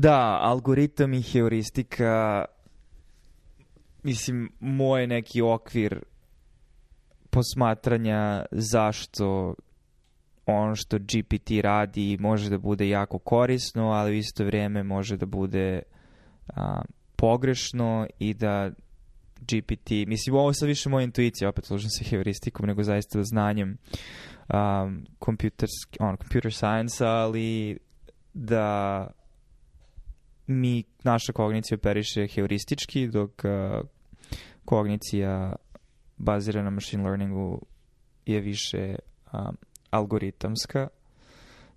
Da, algoritam i heuristika, mislim, moj neki okvir posmatranja zašto ono što GPT radi može da bude jako korisno, ali u isto vrijeme može da bude a, pogrešno i da GPT, mislim ovo sad više moja intuicija, opet služim se heuristikom, nego zaista znanjem um, computer, on, computer science ali da mi, naša kognicija operiše heuristički, dok uh, kognicija bazirana na machine learningu je više um, algoritamska,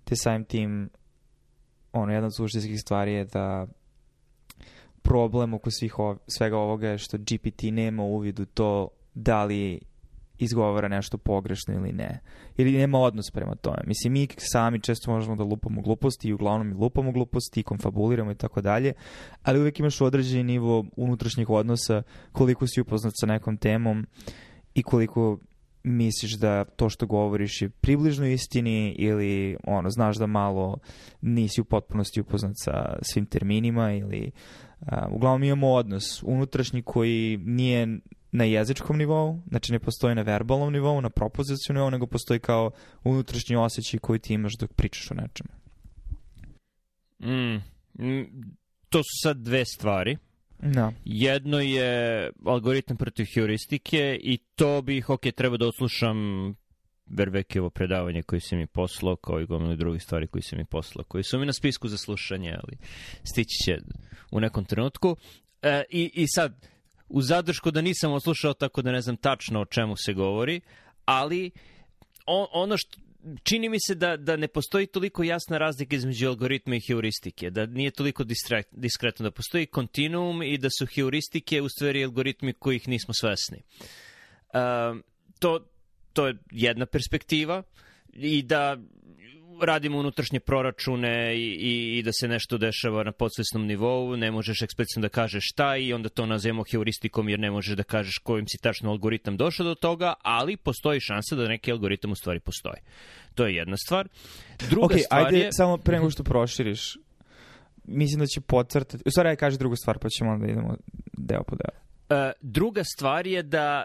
te samim tim ono, jedna od suštinskih stvari je da problem oko svih ov svega ovoga je što GPT nema uvid u to da li izgovara nešto pogrešno ili ne. Ili nema odnos prema tome. Mislim, mi sami često možemo da lupamo gluposti i uglavnom i lupamo gluposti i konfabuliramo i tako dalje, ali uvijek imaš određeni nivo unutrašnjeg odnosa koliko si upoznat sa nekom temom i koliko misliš da to što govoriš je približno istini ili ono, znaš da malo nisi u potpunosti upoznat sa svim terminima ili uh, uglavnom imamo odnos unutrašnji koji nije na jezičkom nivou, znači ne postoji na verbalnom nivou, na propozicijom nivou, nego postoji kao unutrašnji osjećaj koji ti imaš dok pričaš o nečemu. Mm, mm, to su sad dve stvari. Da. Jedno je algoritam protiv heuristike i to bih, ok, treba da odslušam Verbekevo predavanje koje se mi poslao, kao i gomilu drugih stvari koje se mi poslao, koji su mi na spisku za slušanje, ali stići će u nekom trenutku. E, i, I sad, u zadršku da nisam oslušao, tako da ne znam tačno o čemu se govori, ali on, ono što, čini mi se da, da ne postoji toliko jasna razlika između algoritma i heuristike, da nije toliko diskretno, da postoji kontinuum i da su heuristike u stvari algoritmi kojih nismo svesni. Uh, to, to je jedna perspektiva i da radimo unutrašnje proračune i, i, i da se nešto dešava na podsvesnom nivou, ne možeš eksplicitno da kažeš šta i onda to nazivamo heuristikom jer ne možeš da kažeš kojim si tačno algoritam došao do toga, ali postoji šansa da neki algoritam u stvari postoji. To je jedna stvar. Druga okay, stvar ajde, je... samo pre nego što proširiš, mislim da će podcrtati, u stvari aj kaže drugu stvar, pa ćemo onda idemo deo po deo. Uh, druga stvar je da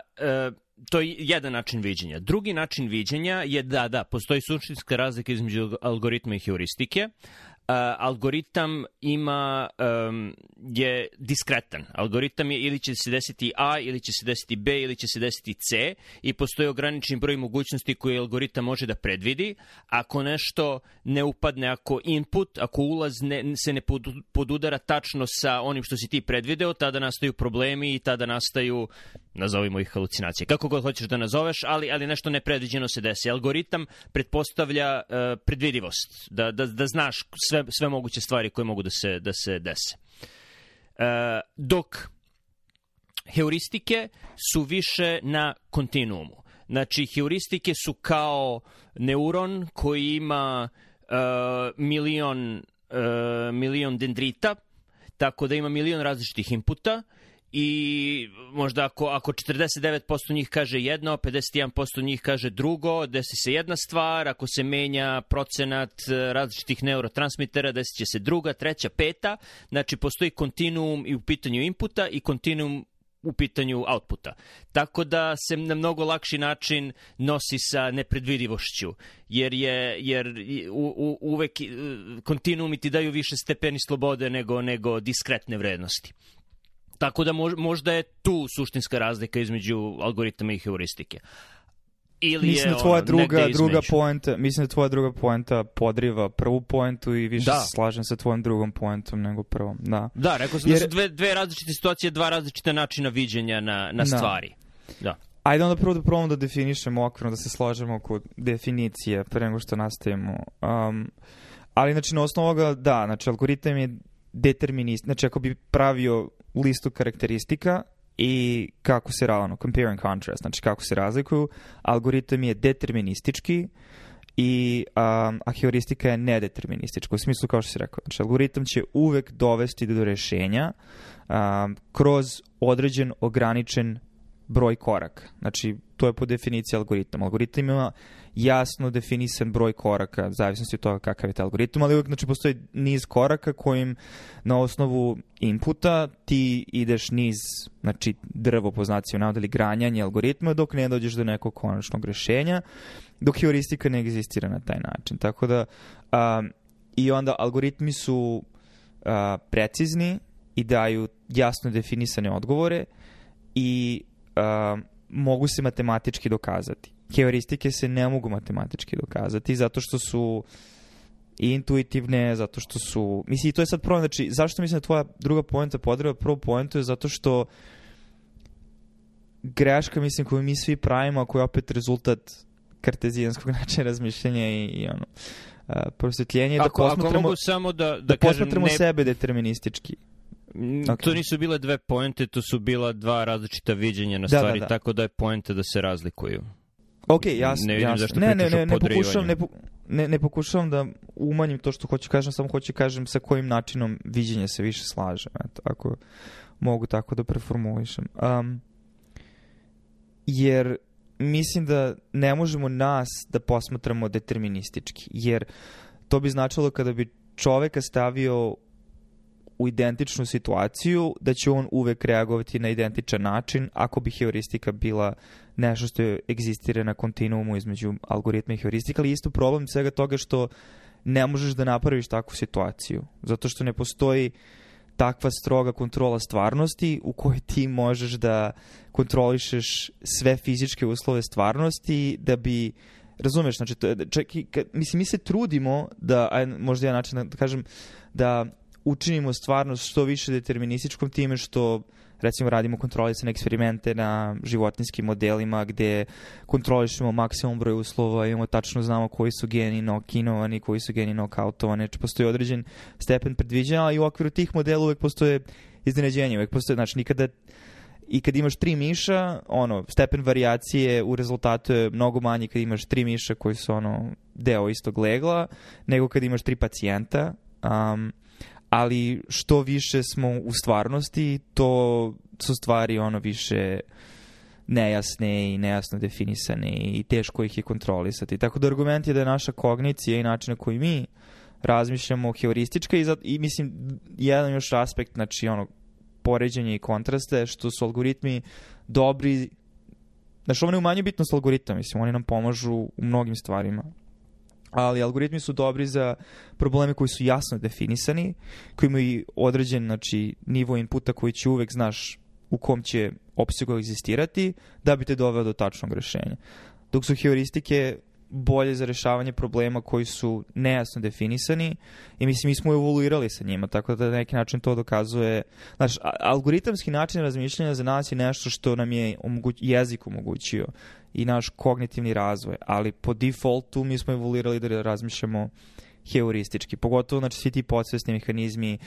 uh, to je jedan način viđenja. Drugi način viđenja je da, da, postoji suštinska razlika između algoritma i heuristike. Uh, algoritam ima um, je diskretan. Algoritam je ili će se desiti A, ili će se desiti B, ili će se desiti C i postoji ograničen broj mogućnosti koje algoritam može da predvidi. Ako nešto ne upadne, ako input, ako ulaz ne, se ne podudara tačno sa onim što si ti predvideo, tada nastaju problemi i tada nastaju nazovimo ih halucinacije. Kako god hoćeš da nazoveš, ali, ali nešto nepredviđeno se desi. Algoritam pretpostavlja uh, predvidivost, da, da, da znaš sve, sve moguće stvari koje mogu da se, da se dese. Uh, dok heuristike su više na kontinuumu. Znači, heuristike su kao neuron koji ima uh, milion, uh, milion dendrita, tako da ima milion različitih inputa i možda ako, ako 49% njih kaže jedno, 51% njih kaže drugo, desi se jedna stvar, ako se menja procenat e, različitih neurotransmitera, desit će se druga, treća, peta, znači postoji kontinuum i u pitanju inputa i kontinuum u pitanju outputa. Tako da se na mnogo lakši način nosi sa nepredvidivošću, jer je jer u, u, uvek e, kontinuumi ti daju više stepeni slobode nego nego diskretne vrednosti. Tako da možda je tu suštinska razlika između algoritama i heuristike. Ili mislim je da tvoja ono, druga, druga poenta, mislim da tvoja druga poenta podriva prvu poentu i više da. se slažem sa tvojom drugom poentom nego prvom. Da, da rekao sam da Jer... da su dve, dve različite situacije, dva različita načina viđenja na, na da. stvari. Da. Ajde onda prvo da probamo da definišemo okvirno, da se slažemo oko definicije pre nego što nastavimo. Um, ali znači na osnovu ovoga, da, znači algoritam je determinist, znači ako bi pravio listu karakteristika i kako se ravno, compare and contrast, znači kako se razlikuju, algoritam je deterministički i um, a heuristika je nedeterministička, u smislu kao što si rekao. Znači, algoritam će uvek dovesti do rešenja um, kroz određen ograničen broj koraka. Znači, to je po definiciji algoritam. Algoritam ima jasno definisan broj koraka, zavisnosti od toga kakav je taj algoritam, ali uvijek znači, postoji niz koraka kojim na osnovu inputa ti ideš niz znači, drvo po znaciju navoda ili granjanje algoritma dok ne dođeš do nekog konačnog rešenja, dok heuristika ne egzistira na taj način. Tako da, a, i onda algoritmi su a, precizni i daju jasno definisane odgovore i a, mogu se matematički dokazati. Heuristike se ne mogu matematički dokazati zato što su intuitivne, zato što su... Mislim, i to je sad problem, znači, zašto mislim da tvoja druga poenta podreba prvo poentu je zato što greška, mislim, koju mi svi pravimo, a koja je opet rezultat kartezijanskog načina razmišljanja i, i ono, uh, prosvetljenje, da posmatramo, mogu samo da, da, da posmatramo kažem, ne, sebe deterministički. Okay. To nisu bile dve poente, to su bila dva različita viđenja na da, stvari, da, da. tako da je poenta da se razlikuju. Ok, jasno. Ne vidim jasno. zašto ne, ne, ne, ne, pokušavam, ne, ne, ne pokušavam da umanjim to što hoću kažem, samo hoću kažem sa kojim načinom viđenja se više slažem. Eto, ako mogu tako da preformulišem. Um, jer mislim da ne možemo nas da posmatramo deterministički, jer to bi značilo kada bi čoveka stavio u identičnu situaciju, da će on uvek reagovati na identičan način ako bi heuristika bila nešto što je egzistira na kontinuumu između algoritma i heuristika, ali isto problem svega toga što ne možeš da napraviš takvu situaciju, zato što ne postoji takva stroga kontrola stvarnosti u kojoj ti možeš da kontrolišeš sve fizičke uslove stvarnosti da bi razumeš, znači, to, čak i, mislim, mi se trudimo da, aj, možda ja način da kažem, da učinimo stvarnost što više determinističkom time što recimo radimo kontrolisane eksperimente na životinskim modelima gde kontrolišemo maksimum broj uslova, imamo tačno znamo koji su geni nokinovani, koji su geni nokautovani, znači postoji određen stepen predviđanja, ali u okviru tih modela uvek postoje iznenađenje, uvek postoje, znači nikada i kad imaš tri miša, ono, stepen varijacije u rezultatu je mnogo manji kad imaš tri miša koji su ono deo istog legla, nego kad imaš tri pacijenta. Um, ali što više smo u stvarnosti, to su stvari ono više nejasne i nejasno definisane i teško ih je kontrolisati. Tako da argument je da je naša kognicija i način na koji mi razmišljamo heuristička i, za, i mislim jedan još aspekt, znači ono poređenje i kontraste, što su algoritmi dobri Znači, ovo ne umanju bitnost algoritma, mislim, oni nam pomažu u mnogim stvarima ali algoritmi su dobri za probleme koji su jasno definisani, koji imaju određen znači, nivo inputa koji će uvek znaš u kom će opsegu egzistirati da bi te doveo do tačnog rešenja. Dok su heuristike bolje za rešavanje problema koji su nejasno definisani i mislim mi smo evoluirali sa njima, tako da na neki način to dokazuje. Znaš, algoritamski način razmišljanja za nas je nešto što nam je omoguć, jezik omogućio i naš kognitivni razvoj, ali po defaultu mi smo evoluirali da razmišljamo heuristički, pogotovo znači svi ti podsvesni mehanizmi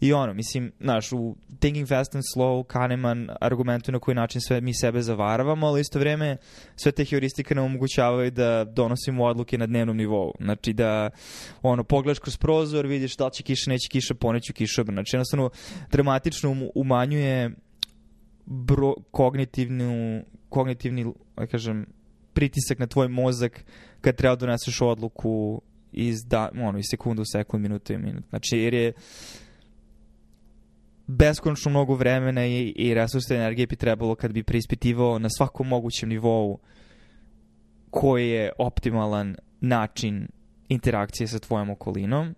i ono, mislim, znaš, u Thinking Fast and Slow Kahneman argumentuje na koji način sve mi sebe zavaravamo, ali isto vreme sve te heuristike nam omogućavaju da donosimo odluke na dnevnom nivou. Znači da, ono, pogledaš kroz prozor, vidiš da li će kiša, neće kiša, poneću kišobran. Znači, jednostavno, dramatično umanjuje bro, kognitivnu, kognitivni, da kažem, pritisak na tvoj mozak kad treba da doneseš odluku iz, da, ono, iz sekundu, sekund, minuta i minut. Znači, jer je beskonačno mnogo vremena i, i resursa energije bi trebalo kad bi preispitivao na svakom mogućem nivou koji je optimalan način interakcije sa tvojom okolinom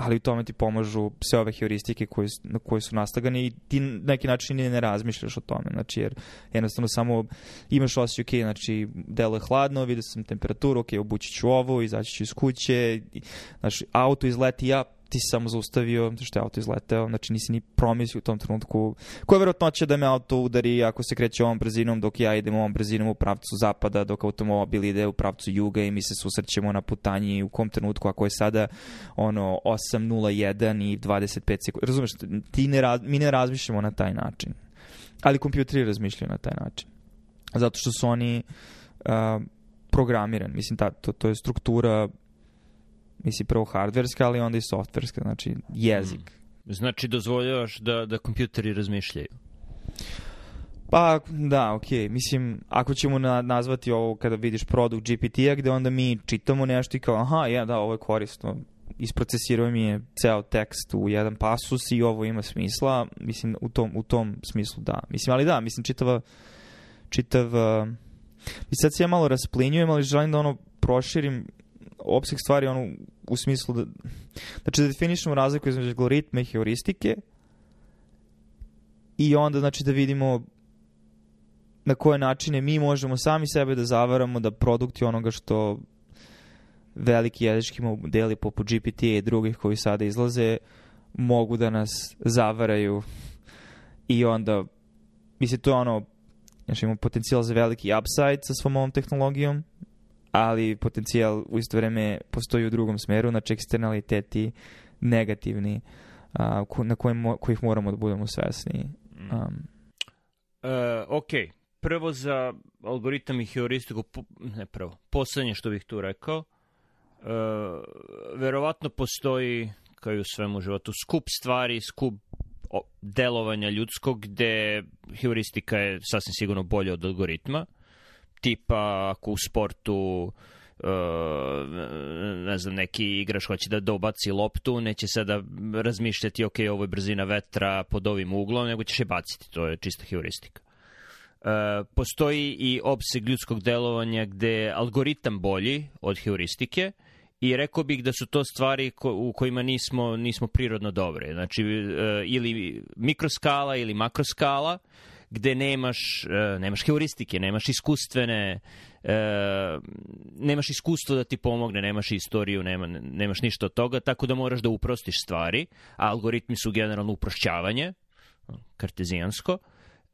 ali u tome ti pomažu sve ove heuristike koje, na koje su nastagane i ti na neki način ne razmišljaš o tome, znači jer jednostavno samo imaš osjećaj, ok, znači delo je hladno, vidio sam temperaturu, ok, obući ću ovo, izaći ću iz kuće, znači auto izleti, ja ti si samo zaustavio, što je auto izleteo, znači nisi ni promislio u tom trenutku. Koja je verovatnoća da me auto udari ako se kreće ovom brzinom dok ja idem ovom brzinom u pravcu zapada, dok automobil ide u pravcu juga i mi se susrećemo na putanji u kom trenutku, ako je sada ono 8.01 i 25 sekundi. Razumeš, ti ne raz, mi ne razmišljamo na taj način. Ali kompjuteri razmišljaju na taj način. Zato što su oni uh, programirani. Mislim, ta, to, to je struktura Mislim, prvo hardverska, ali onda i softverska, znači jezik. Mm. Znači, dozvoljavaš da, da kompjuteri razmišljaju? Pa, da, okej. Okay. Mislim, ako ćemo na, nazvati ovo kada vidiš produkt GPT-a, gde onda mi čitamo nešto i kao, aha, ja, da, ovo je korisno. Isprocesirao mi je ceo tekst u jedan pasus i ovo ima smisla. Mislim, u tom, u tom smislu da. Mislim, ali da, mislim, čitava, čitav... Uh, I sad se ja malo rasplinjujem, ali želim da ono proširim opseg stvari ono, u smislu da, znači da definišemo razliku između algoritme i heuristike i onda znači da vidimo na koje načine mi možemo sami sebe da zavaramo da produkti onoga što veliki jezički modeli poput GPT i drugih koji sada izlaze mogu da nas zavaraju i onda mislim to je ono znači imamo potencijal za veliki upside sa svom ovom tehnologijom ali potencijal u isto vreme postoji u drugom smeru, znači eksternaliteti negativni a, na kojim, kojih moramo da budemo svesni. Um. Uh, ok, prvo za algoritam i heuristiku, ne prvo, poslednje što bih tu rekao, uh, verovatno postoji, kao i u svemu životu, skup stvari, skup delovanja ljudskog gde heuristika je sasvim sigurno bolja od algoritma. Tipa ako u sportu Uh, ne znam, neki igrač hoće da dobaci loptu, neće sada razmišljati, ok, ovo je brzina vetra pod ovim uglom, nego ćeš je baciti, to je čista heuristika. Uh, postoji i opseg ljudskog delovanja gde je algoritam bolji od heuristike i rekao bih da su to stvari ko, u kojima nismo, nismo prirodno dobre. Znači, uh, ili mikroskala ili makroskala, gde nemaš, uh, nemaš heuristike, nemaš iskustvene, uh, nemaš iskustvo da ti pomogne, nemaš istoriju, nema, nemaš ništa od toga, tako da moraš da uprostiš stvari, algoritmi su generalno uprošćavanje, kartezijansko,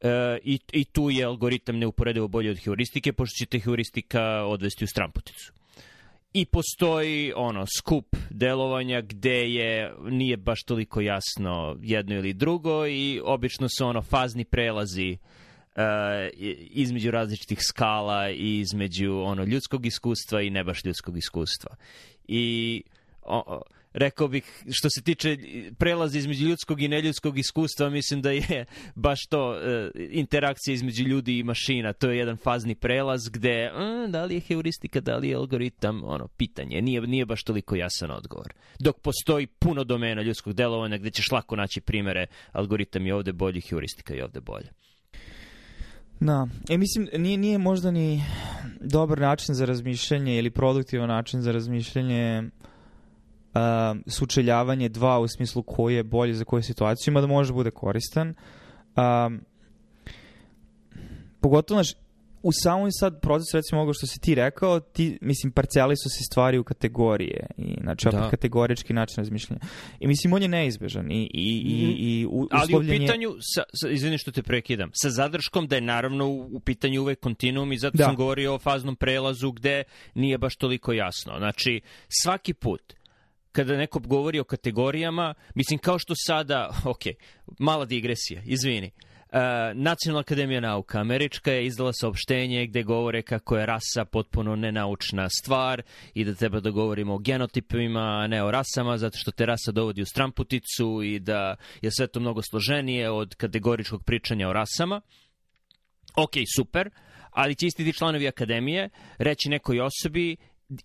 Uh, i, I tu je algoritam neuporedivo bolji od heuristike, pošto će te heuristika odvesti u stramputicu i postoji ono skup delovanja gde je nije baš toliko jasno jedno ili drugo i obično su ono fazni prelazi uh, između različitih skala i između ono ljudskog iskustva i ne baš ljudskog iskustva. I o, rekao bih, što se tiče prelaza između ljudskog i neljudskog iskustva, mislim da je baš to e, interakcija između ljudi i mašina. To je jedan fazni prelaz gde a, da li je heuristika, da li je algoritam, ono, pitanje. Nije, nije baš toliko jasan odgovor. Dok postoji puno domena ljudskog delovanja gde ćeš lako naći primere, algoritam je ovde bolji, heuristika je ovde bolje. Da, e mislim, nije, nije možda ni dobar način za razmišljanje ili produktivan način za razmišljanje uh, sučeljavanje dva u smislu koji je bolje za koju situaciju, ima da može bude koristan. Um, pogotovo, naš, u samom sad procesu, recimo ovo što si ti rekao, ti, mislim, parcijali su se stvari u kategorije. I, znači, da. opet kategorički način razmišljanja. I mislim, on je neizbežan. I, i, i, i u, Ali u pitanju, sa, sa, izvini što te prekidam, sa zadrškom da je naravno u, u pitanju uvek kontinuum i zato da. sam govorio o faznom prelazu gde nije baš toliko jasno. Znači, svaki put kada neko govori o kategorijama, mislim kao što sada, ok, mala digresija, izvini, Uh, Nacionalna akademija nauka američka je izdala saopštenje gde govore kako je rasa potpuno nenaučna stvar i da treba da govorimo o genotipima, a ne o rasama, zato što te rasa dovodi u stramputicu i da je sve to mnogo složenije od kategoričkog pričanja o rasama. Ok, super, ali će isti ti članovi akademije reći nekoj osobi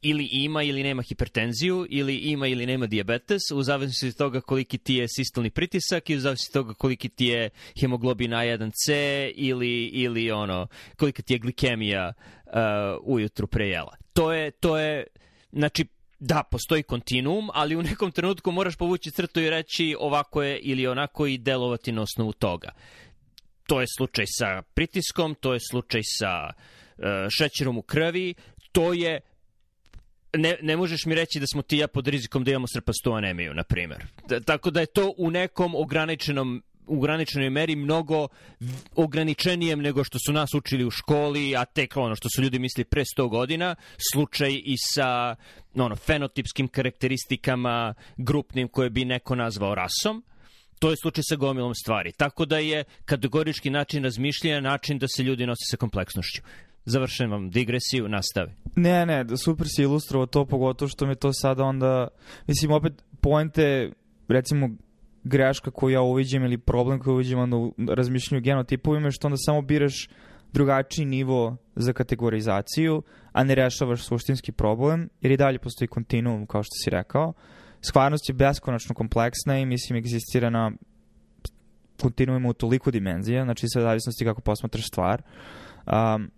ili ima ili nema hipertenziju, ili ima ili nema diabetes, u zavisnosti od toga koliki ti je sistolni pritisak i u zavisnosti od toga koliki ti je hemoglobin A1C ili, ili ono, kolika ti je glikemija uh, ujutru pre jela. To je, to je, znači, da, postoji kontinuum, ali u nekom trenutku moraš povući crtu i reći ovako je ili onako i delovati na osnovu toga. To je slučaj sa pritiskom, to je slučaj sa uh, šećerom u krvi, to je ne, ne možeš mi reći da smo ti ja pod rizikom da imamo srpastu anemiju, na primer. Da, tako da je to u nekom ograničenom u ograničenoj meri mnogo ograničenijem nego što su nas učili u školi, a tek ono što su ljudi misli pre 100 godina, slučaj i sa ono, fenotipskim karakteristikama grupnim koje bi neko nazvao rasom. To je slučaj sa gomilom stvari. Tako da je kategorički način razmišljanja način da se ljudi nose sa kompleksnošću završavam digresiju, nastavi. Ne, ne, super si ilustrovao to, pogotovo što me to sada onda, mislim, opet poente, recimo, greška koju ja uviđem ili problem koju uviđem onda u razmišljanju genotipovima je što onda samo biraš drugačiji nivo za kategorizaciju, a ne rešavaš suštinski problem, jer i dalje postoji kontinuum, kao što si rekao. Skvarnost je beskonačno kompleksna i mislim egzistira na kontinuuma u toliko dimenzija, znači sve zavisnosti kako posmatraš stvar. Um,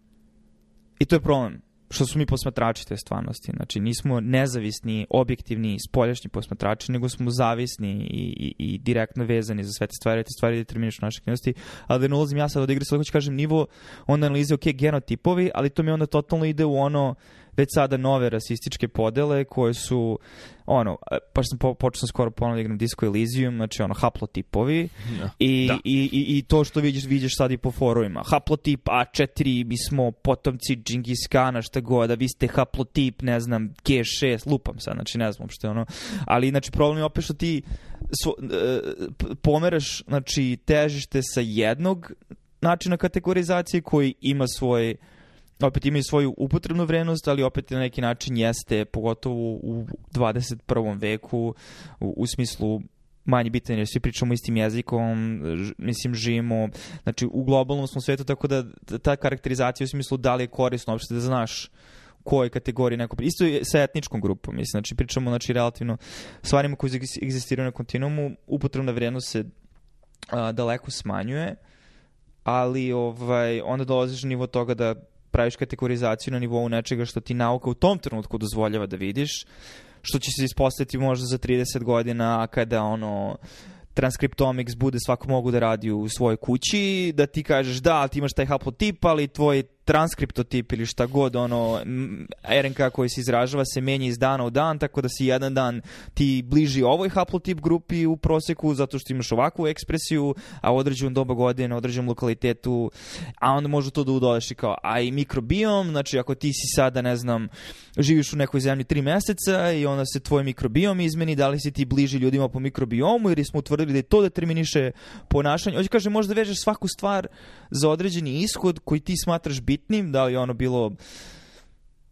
I to je problem što su mi posmatrači te stvarnosti. Znači, nismo nezavisni, objektivni, spoljašnji posmatrači, nego smo zavisni i, i, i direktno vezani za sve te stvari, te stvari determinišu naše aktivnosti. Ali da ne ulazim ja sad od igre, sad hoću kažem nivo onda analize, ok, genotipovi, ali to mi onda totalno ide u ono već sada nove rasističke podele koje su ono, pa sam po, počeo skoro ponovno da igram Disco Elysium, znači ono, haplotipovi Da. i, Da. i, i, i to što vidiš, vidiš sad i po forumima. Haplotip A4, mi smo potomci Džingis Kana, šta god, a vi ste haplotip, ne znam, G6, lupam sad, znači ne znam uopšte ono. Ali, znači, problem je opet što ti svo, e, pomeraš, znači, težište sa jednog načina kategorizacije koji ima svoj opet imaju svoju upotrebnu vrednost, ali opet na neki način jeste, pogotovo u 21. veku, u, u smislu manje bitan jer svi pričamo istim jezikom, ž, mislim živimo, znači u globalnom smo svetu, tako da ta karakterizacija u smislu da li je korisno uopšte da znaš kojoj kategoriji neko... Isto je sa etničkom grupom, mislim, znači pričamo znači, relativno stvarima koje egzis- egzistiraju na kontinuumu, upotrebna vrednost se a, daleko smanjuje, ali ovaj, onda dolaziš na nivo toga da praviš kategorizaciju na nivou nečega što ti nauka u tom trenutku dozvoljava da vidiš, što će se ispostaviti možda za 30 godina a kada ono transkriptomics bude svako mogu da radi u svojoj kući, da ti kažeš da, ti imaš taj haplotip, ali tvoj transkriptotip ili šta god, ono, RNK koji se izražava se menja iz dana u dan, tako da si jedan dan ti bliži ovoj haplotip grupi u proseku zato što imaš ovakvu ekspresiju, a u određenom doba godine, određenom lokalitetu, a onda može to da udodeš i kao, a i mikrobiom, znači ako ti si sada, ne znam, živiš u nekoj zemlji tri meseca i onda se tvoj mikrobiom izmeni, da li si ti bliži ljudima po mikrobiomu ili smo utvrdili da je to determiniše ponašanje. Hoće kaže, možda vežeš svaku stvar za određeni ishod koji ti smatraš bitnim, da li ono bilo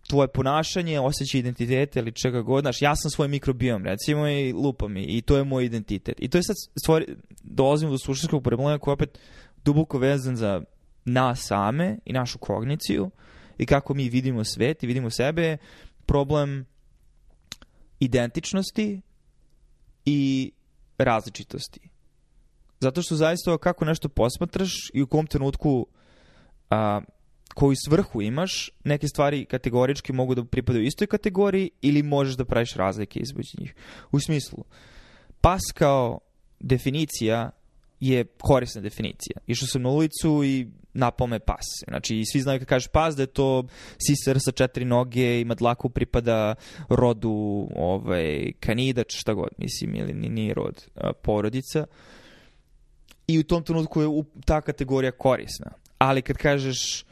tvoje ponašanje, osjećaj identiteta ili čega god, znaš, ja sam svoj mikrobiom, recimo, i lupa mi, i to je moj identitet. I to je sad stvari, dolazimo do suštinskog problema koji je opet duboko vezan za nas same i našu kogniciju i kako mi vidimo svet i vidimo sebe, problem identičnosti i različitosti. Zato što zaista kako nešto posmatraš i u kom trenutku a, koju svrhu imaš, neke stvari kategorički mogu da pripadaju istoj kategoriji ili možeš da praviš razlike između njih. U smislu, pas kao definicija je korisna definicija. Išao sam na ulicu i napao me pas. Znači, svi znaju kad kažeš pas da je to sisar sa četiri noge, ima dlaku, pripada rodu ovaj, kanidač, šta god, mislim, ili ni- nije rod, porodica. I u tom trenutku je ta kategorija korisna. Ali kad kažeš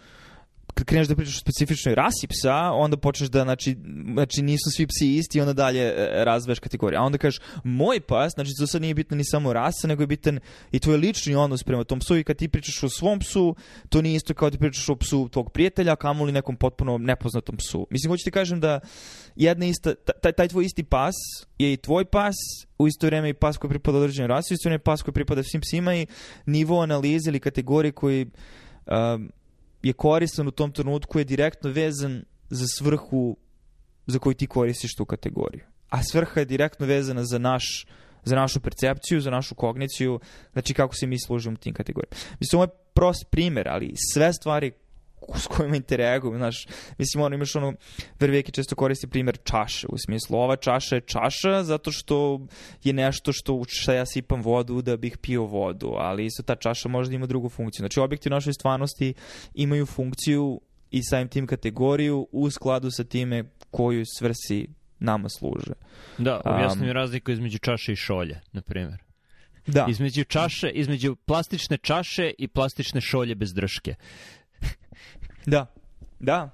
kad kreneš da pričaš o specifičnoj rasi psa, onda počneš da, znači, znači nisu svi psi isti i onda dalje e, razveš kategorije. A onda kažeš, moj pas, znači to sad nije bitno ni samo rasa, nego je bitan i tvoj lični odnos prema tom psu i kad ti pričaš o svom psu, to nije isto kao da pričaš o psu tvog prijatelja, kamoli nekom potpuno nepoznatom psu. Mislim, hoću ti kažem da jedna ista, taj, taj tvoj isti pas je i tvoj pas, u isto vrijeme i pas koji pripada određenoj rasi, u isto vrijeme pas koji pripada svim psima i nivo analize ili kategorije koji um, je koristan u tom trenutku je direktno vezan za svrhu za koju ti koristiš tu kategoriju. A svrha je direktno vezana za naš za našu percepciju, za našu kogniciju, znači kako se mi služimo tim kategorijama. Mislim, ovo je prost primer, ali sve stvari s kojima interagujem, znaš, mislim, ono, imaš ono, Verveki često koristi primer čaše, u smislu, ova čaša je čaša zato što je nešto što, šta ja sipam vodu da bih pio vodu, ali isto ta čaša možda ima drugu funkciju. Znači, objekti u našoj stvarnosti imaju funkciju i samim tim kategoriju u skladu sa time koju svrsi nama služe. Da, objasni Um, razliku između čaše i šolje, na primjer. Da, Između čaše, između plastične čaše i plastične šolje bez drške. Da, da.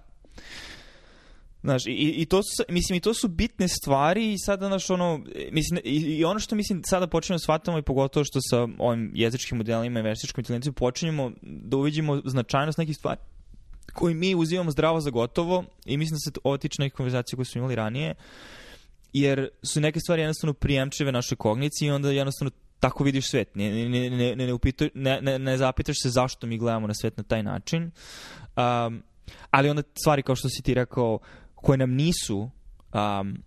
Znaš, i, i to su, mislim, i to su bitne stvari i sada, znaš, ono, mislim, i, i ono što, mislim, sada počinjemo da shvatamo i pogotovo što sa ovim jezičkim modelima i veštačkom inteligencijom počinjemo da uviđemo značajnost nekih stvari koji mi uzimamo zdravo za gotovo i mislim da se ovo tiče nekih konverzacija koje smo imali ranije, jer su neke stvari jednostavno prijemčive našoj kogniciji i onda jednostavno tako vidiš svet. Ne, ne, ne, ne, ne, upito, ne, ne, ne zapitaš se zašto mi gledamo na svet na taj način. Um, ali onda stvari kao što si ti rekao, koje nam nisu um,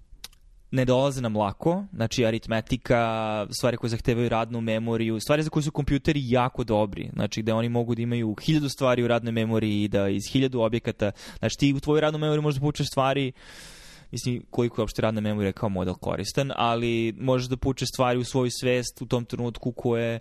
ne dolaze nam lako, znači aritmetika, stvari koje zahtevaju radnu memoriju, stvari za koje su kompjuteri jako dobri, znači gde oni mogu da imaju hiljadu stvari u radnoj memoriji i da iz hiljadu objekata, znači ti u tvojoj radnoj memoriji možeš da pučeš stvari mislim koliko je uopšte radna memorija kao model koristan, ali možeš da pučeš stvari u svoju svest u tom trenutku koje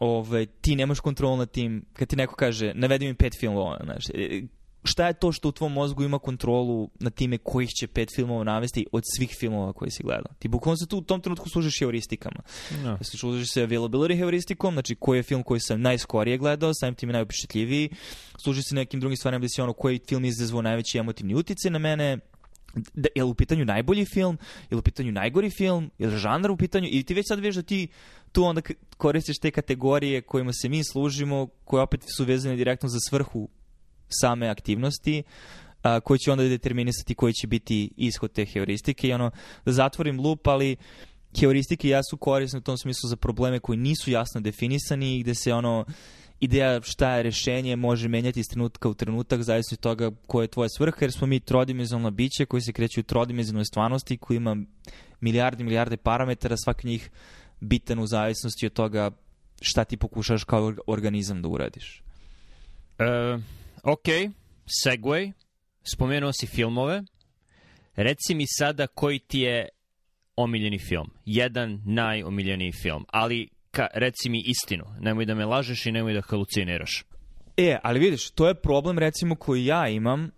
ove, ovaj, ti nemaš kontrol nad tim, kad ti neko kaže, navedi mi pet filmova, znači, šta je to što u tvom mozgu ima kontrolu na time kojih će pet filmova navesti od svih filmova koje si gledao. Ti bukvalno se tu u tom trenutku služiš heuristikama. No. Da. Služiš se availability heuristikom, znači koji je film koji sam najskorije gledao, samim tim je najupišetljiviji. Služi se nekim drugim stvarima da si ono koji film izazvao najveći emotivni utice na mene, da, je li u pitanju najbolji film, je li u pitanju najgori film, je li žanar u pitanju, i ti već sad vidiš da ti tu onda koristiš te kategorije kojima se mi služimo, koje opet su vezane direktno za svrhu same aktivnosti, a, koji će onda determinisati koji će biti ishod te heuristike i ono, da zatvorim lup, ali heuristike ja su korisne u tom smislu za probleme koji nisu jasno definisani i gde se ono, ideja šta je rešenje može menjati iz trenutka u trenutak, zavisno od toga koja je tvoja svrha, jer smo mi trodimenzionalno biće koji se kreću u trodimenzionalnoj stvarnosti, koji ima milijarde milijarde parametara, svaki njih bitan u zavisnosti od toga šta ti pokušaš kao organizam da uradiš. Uh, Ok, segway, spomenuo si filmove. Reci mi sada koji ti je omiljeni film. Jedan najomiljeniji film. Ali ka, reci mi istinu. Nemoj da me lažeš i nemoj da haluciniraš. E, ali vidiš, to je problem recimo koji ja imam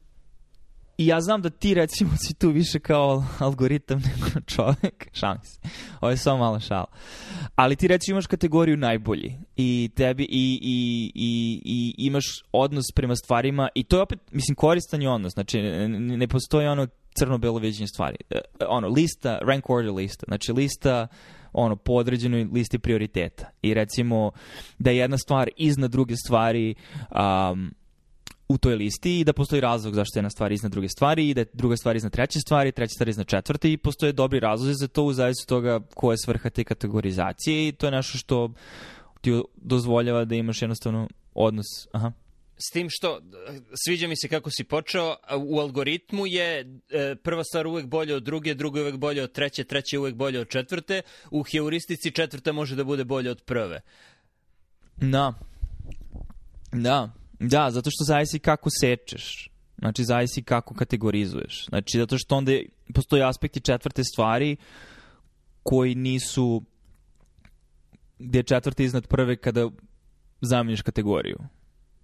I ja znam da ti recimo si tu više kao algoritam nego čovek. Šalim se. Ovo je samo malo šala. Ali ti recimo imaš kategoriju najbolji i tebi i, i, i, i imaš odnos prema stvarima i to je opet, mislim, koristan je odnos. Znači, ne, ne postoji ono crno-belo viđenje stvari. E, ono, lista, rank order lista. Znači, lista ono, po određenoj listi prioriteta. I recimo da je jedna stvar iznad druge stvari um, u toj listi i da postoji razlog zašto je jedna stvar iznad druge stvari i da je druga stvar iznad treće stvari, treća stvar iznad četvrte i postoje dobri razlozi za to u zavisnosti toga koja je svrha te kategorizacije i to je nešto što ti dozvoljava da imaš jednostavno odnos. Aha. S tim što, sviđa mi se kako si počeo, u algoritmu je e, prva stvar uvek bolja od druge, druga uvek bolja od treće, treća je uvek bolja od četvrte, u heuristici četvrta može da bude bolja od prve. Da. Da, Da, zato što zavisi kako sečeš. Znači, zavisi kako kategorizuješ. Znači, zato što onda postoji aspekti četvrte stvari koji nisu gdje je četvrta iznad prve kada zameniš kategoriju.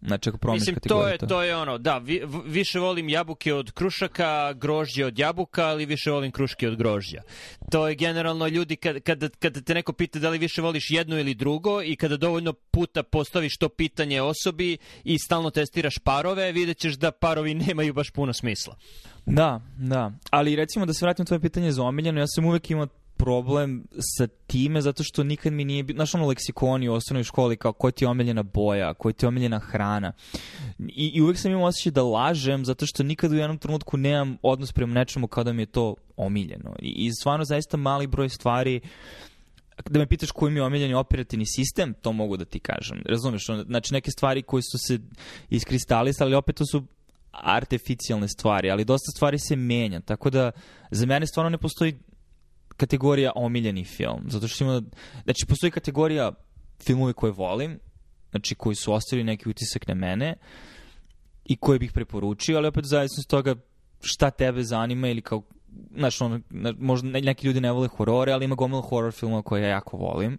Znači, ako promeniš Mislim, to je, to je ono, da, vi, više volim jabuke od krušaka, grožđe od jabuka, ali više volim kruške od grožđa. To je generalno ljudi, kad, kada, kada te neko pita da li više voliš jedno ili drugo i kada dovoljno puta postaviš to pitanje osobi i stalno testiraš parove, vidjet ćeš da parovi nemaju baš puno smisla. Da, da. Ali recimo da se vratim na tvoje pitanje za omiljeno, ja sam uvek imao problem sa time zato što nikad mi nije, znaš ono leksikoni u osnovnoj školi kao koja ti je omiljena boja, koja ti je omiljena hrana. I, i uvek sam imao osjećaj da lažem zato što nikad u jednom trenutku nemam odnos prema nečemu kao da mi je to omiljeno. I, i stvarno zaista mali broj stvari da me pitaš koji mi je omiljeni operativni sistem, to mogu da ti kažem. Razumeš? Znači neke stvari koje su se iskristalisali, ali opet to su artificijalne stvari, ali dosta stvari se menja, tako da za mene stvarno ne postoji kategorija omiljeni film. Zato što ima, znači postoji kategorija filmove koje volim, znači koji su ostavili neki utisak na mene i koje bih preporučio, ali opet zavisno od toga šta tebe zanima ili kao znači, ono, možda neki ljudi ne vole horore, ali ima gomila horror filmova koje ja jako volim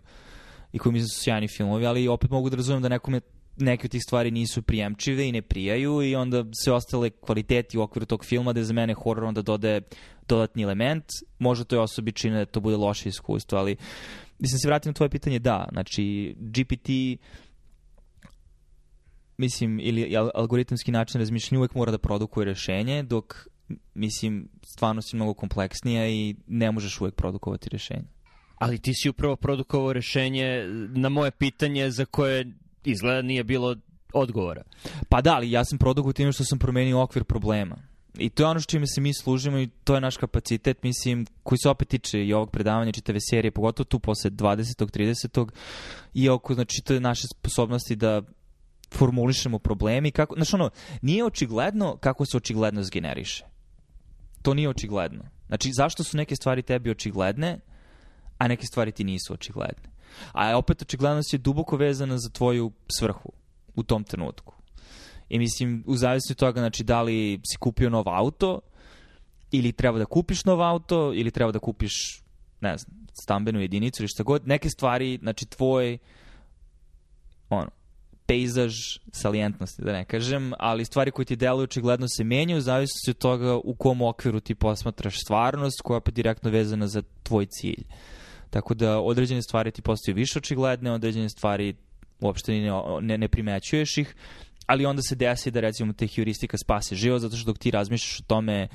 i koji mi su sjajni filmovi, ali opet mogu da razumem da nekome neke od tih stvari nisu prijemčive i ne prijaju i onda sve ostale kvaliteti u okviru tog filma da za mene horor onda dode dodatni element, možda toj osobi čine da to bude loše iskustvo, ali mislim se vratim na tvoje pitanje, da, znači GPT mislim, ili algoritamski način razmišljanja uvek mora da produkuje rešenje, dok mislim, stvarnost je mnogo kompleksnija i ne možeš uvek produkovati rešenje. Ali ti si upravo produkovao rešenje na moje pitanje za koje izgleda nije bilo odgovora. Pa da, ali ja sam produkovao time što sam promenio okvir problema. I to je ono što čime se mi služimo i to je naš kapacitet, mislim, koji se opet tiče i ovog predavanja, čitave serije, pogotovo tu posle 20. 30. i oko, znači, to je naše sposobnosti da formulišemo problemi. Kako, znači, ono, nije očigledno kako se očigledno zgeneriše. To nije očigledno. Znači, zašto su neke stvari tebi očigledne, a neke stvari ti nisu očigledne? A opet očiglednost je duboko vezana za tvoju svrhu u tom trenutku. I mislim, u zavisnosti od toga, znači, da li si kupio nov auto, ili treba da kupiš nov auto, ili treba da kupiš, ne znam, stambenu jedinicu ili šta god, neke stvari, znači, tvoj, ono, pejzaž salijentnosti, da ne kažem, ali stvari koje ti deluju očigledno se menjaju u zavisnosti od toga u kom okviru ti posmatraš stvarnost koja je opet direktno vezana za tvoj cilj. Tako da određene stvari ti postaju više očigledne, određene stvari uopšte ne, ne, ne primećuješ ih, ali onda se desi da recimo te heuristika spase život, zato što dok ti razmišljaš o tome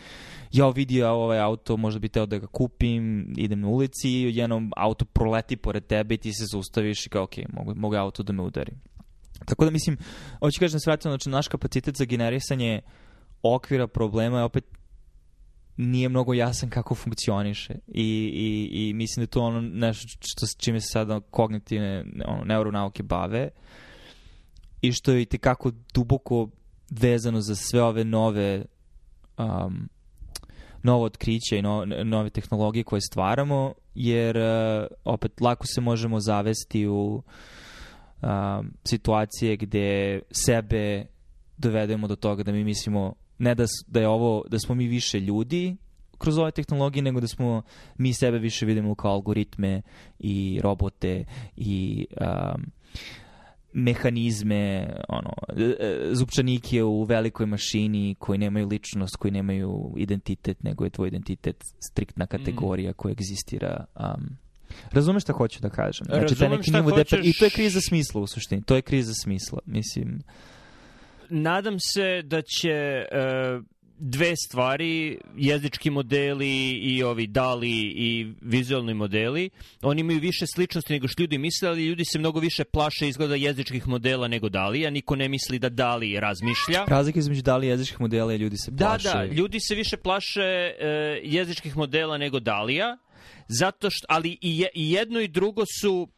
ja vidio ovaj auto, možda bi teo da ga kupim, idem na ulici, jednom auto proleti pored tebe i ti se zaustaviš i kao, ok, mogu, mogu auto da me udari. Tako da mislim, hoću kažem da se vratimo, znači naš kapacitet za generisanje okvira problema je opet nije mnogo jasan kako funkcioniše. I, i, i mislim da je to ono nešto što, čime se sada kognitivne ono, neuronauke bave i što je i tekako duboko vezano za sve ove nove um, novo otkriće i no, nove tehnologije koje stvaramo, jer uh, opet lako se možemo zavesti u um, situacije gde sebe dovedemo do toga da mi mislimo ne da, da je ovo, da smo mi više ljudi kroz ove tehnologije, nego da smo mi sebe više vidimo kao algoritme i robote i um, mehanizme, ono, e, e, zupčanike u velikoj mašini koji nemaju ličnost, koji nemaju identitet, nego je tvoj identitet striktna kategorija mm. koja egzistira um, Razumeš šta hoću da kažem? Znači, Razumem šta hoćeš... I to je kriza smisla u suštini. To je kriza smisla. Mislim... Nadam se da će uh, dve stvari, jezički modeli i ovi dali i vizualni modeli, oni imaju više sličnosti nego što ljudi misle, ali ljudi se mnogo više plaše izgleda jezičkih modela nego dali, a niko ne misli da dali razmišlja. Razlika između dali i jezičkih modela je ljudi se plaše. Da, da, ljudi se više plaše uh, jezičkih modela nego dalija, zato što, ali i, je, i jedno i drugo su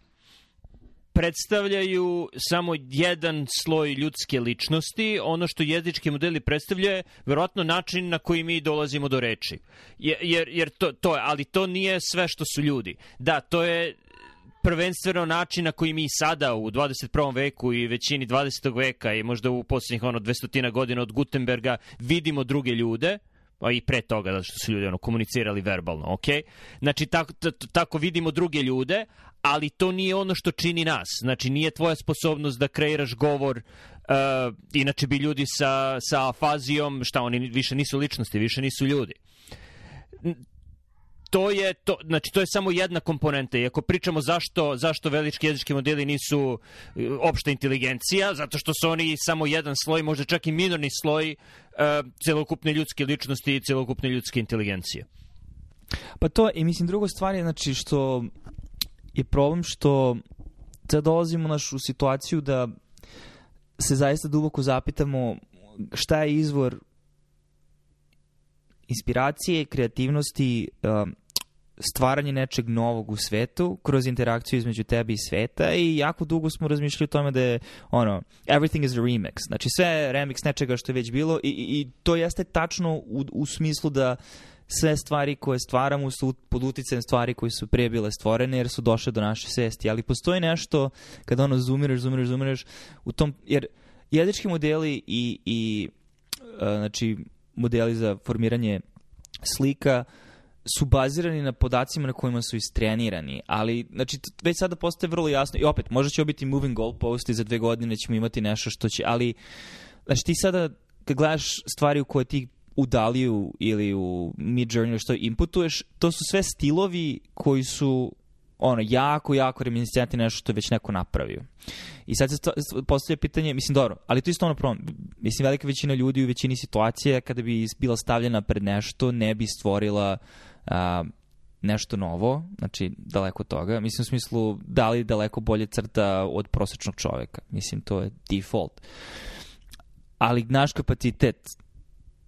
predstavljaju samo jedan sloj ljudske ličnosti. Ono što jezički modeli predstavljaju verovatno način na koji mi dolazimo do reči. Jer, jer to, to je, ali to nije sve što su ljudi. Da, to je prvenstveno način na koji mi sada u 21. veku i većini 20. veka i možda u poslednjih ono 200 godina od Gutenberga vidimo druge ljude, i pre toga, zato što su ljudi ono, komunicirali verbalno, ok? Znači, tako, tako vidimo druge ljude, ali to nije ono što čini nas. Znači, nije tvoja sposobnost da kreiraš govor, uh, inače bi ljudi sa, sa afazijom, šta oni više nisu ličnosti, više nisu ljudi to je to znači to je samo jedna komponenta i ako pričamo zašto zašto velički jezički modeli nisu e, opšta inteligencija zato što su oni samo jedan sloj možda čak i minorni sloj uh, celokupne ljudske ličnosti i celokupne ljudske inteligencije pa to i mislim druga stvar je znači što je problem što sad dolazimo naš u situaciju da se zaista duboko zapitamo šta je izvor inspiracije, kreativnosti, um, stvaranje nečeg novog u svetu kroz interakciju između tebe i sveta i jako dugo smo razmišljali o tome da je ono, everything is a remix. Znači sve je remix nečega što je već bilo i, i, i to jeste tačno u, u smislu da sve stvari koje stvaramo su pod uticajem stvari koje su prije bile stvorene jer su došle do naše svesti. Ali postoji nešto kada ono zoomiraš, zoomiraš, zoomiraš u tom, jer jezički modeli i, i uh, znači modeli za formiranje slika su bazirani na podacima na kojima su istrenirani, ali znači, već sada postaje vrlo jasno i opet, možda će biti moving goalpost i za dve godine ćemo imati nešto što će, ali znači ti sada kad gledaš stvari u koje ti u Daliju ili u Midjourney što inputuješ, to su sve stilovi koji su ono, jako, jako reminiscentni nešto što je već neko napravio. I sad se postavlja pitanje, mislim, dobro, ali to isto ono problem. Mislim, velika većina ljudi u većini situacije, kada bi bila stavljena pred nešto, ne bi stvorila a, nešto novo, znači daleko toga. Mislim u smislu da li daleko bolje crta od prosečnog čoveka. Mislim to je default. Ali naš kapacitet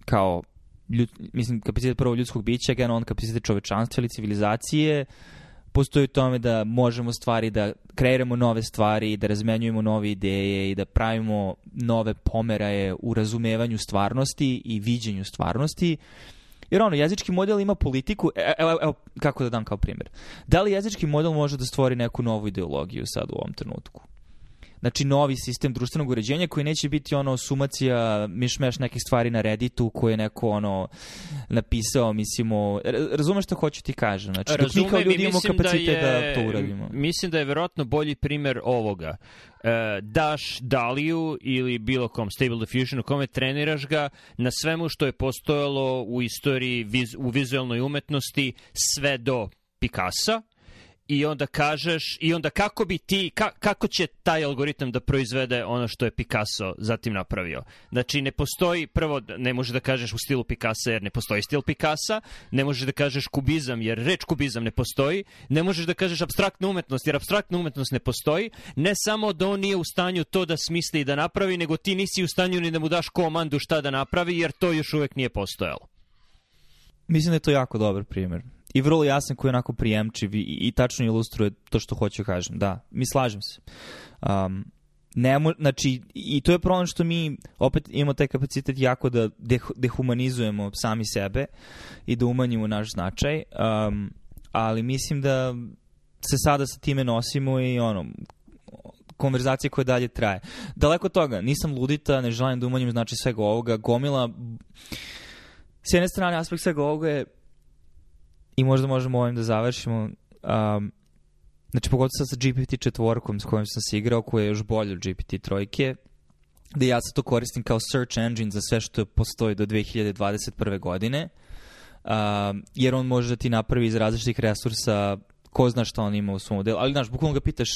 kao ljud, mislim, kapacitet prvo ljudskog bića, generalno kapacitet čovečanstva ili civilizacije, postoji u tome da možemo stvari, da kreiramo nove stvari, da razmenjujemo nove ideje i da pravimo nove pomeraje u razumevanju stvarnosti i viđenju stvarnosti. Jer ono, jezički model ima politiku, e, evo, evo kako da dam kao primjer. Da li jezički model može da stvori neku novu ideologiju sad u ovom trenutku? Znači novi sistem društvenog uređenja koji neće biti ono sumacija mišmeš nekih stvari na Redditu koje je neko ono napisao, mislimo, razumeš što hoću ti kažem, znači dok mi kao ljudi imamo da kapacitet da, je, da to uradimo. Mislim da je verovatno bolji primer ovoga. Uh, daš Daliju ili bilo kom Stable Diffusion u kome treniraš ga na svemu što je postojalo u istoriji viz, u vizualnoj umetnosti sve do Picasa i onda kažeš i onda kako bi ti ka, kako će taj algoritam da proizvede ono što je Picasso zatim napravio. Znači ne postoji prvo ne može da kažeš u stilu Picasa jer ne postoji stil Picasa, ne možeš da kažeš kubizam jer reč kubizam ne postoji, ne možeš da kažeš abstraktna umetnost jer abstraktna umetnost ne postoji, ne samo da on nije u stanju to da smisli i da napravi, nego ti nisi u stanju ni da mu daš komandu šta da napravi jer to još uvek nije postojalo. Mislim da je to jako dobar primjer i vrlo jasan koji je onako prijemčiv i, i tačno ilustruje to što hoću da kažem. Da, mi slažem se. Um, ne znači, i to je problem što mi opet imamo taj kapacitet jako da dehumanizujemo sami sebe i da umanjimo naš značaj, um, ali mislim da se sada sa time nosimo i ono, konverzacija koja dalje traje. Daleko od toga, nisam ludita, ne želim da umanjim znači svega ovoga, gomila s jedne strane aspekt svega ovoga je i možda možemo ovim da završimo. Um, znači, pogotovo sad sa GPT četvorkom s kojim sam se igrao, koja je još bolje od GPT trojke, da ja sad to koristim kao search engine za sve što postoji do 2021. godine, um, jer on može da ti napravi iz različitih resursa ko zna šta on ima u svom modelu, ali znaš, bukvalno ga pitaš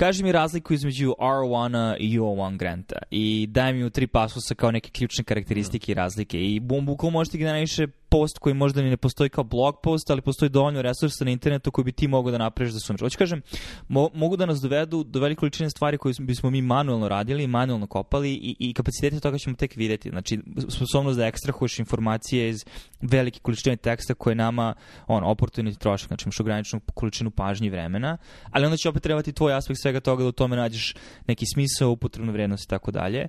Kaži mi razliku između R1 i U1 granta i daj mi u tri pasusa kao neke ključne karakteristike i razlike i bum, bukvalno možete da najviše post koji možda ni ne postoji kao blog post, ali postoji dovoljno resursa na internetu koji bi ti mogao da napraviš da sumeš. Hoću kažem, mo mogu da nas dovedu do velike količine stvari koje bismo mi manuelno radili, manuelno kopali i, i kapacitete toga ćemo tek videti. Znači, sposobnost da ekstrahuješ informacije iz velike količine teksta koje nama on, oportuniti trošak, znači imaš ograničenu količinu pažnje i vremena, ali onda će opet trebati tvoj aspekt svega toga da u tome nađeš neki smisao, upotrebnu vrednost i tako dalje.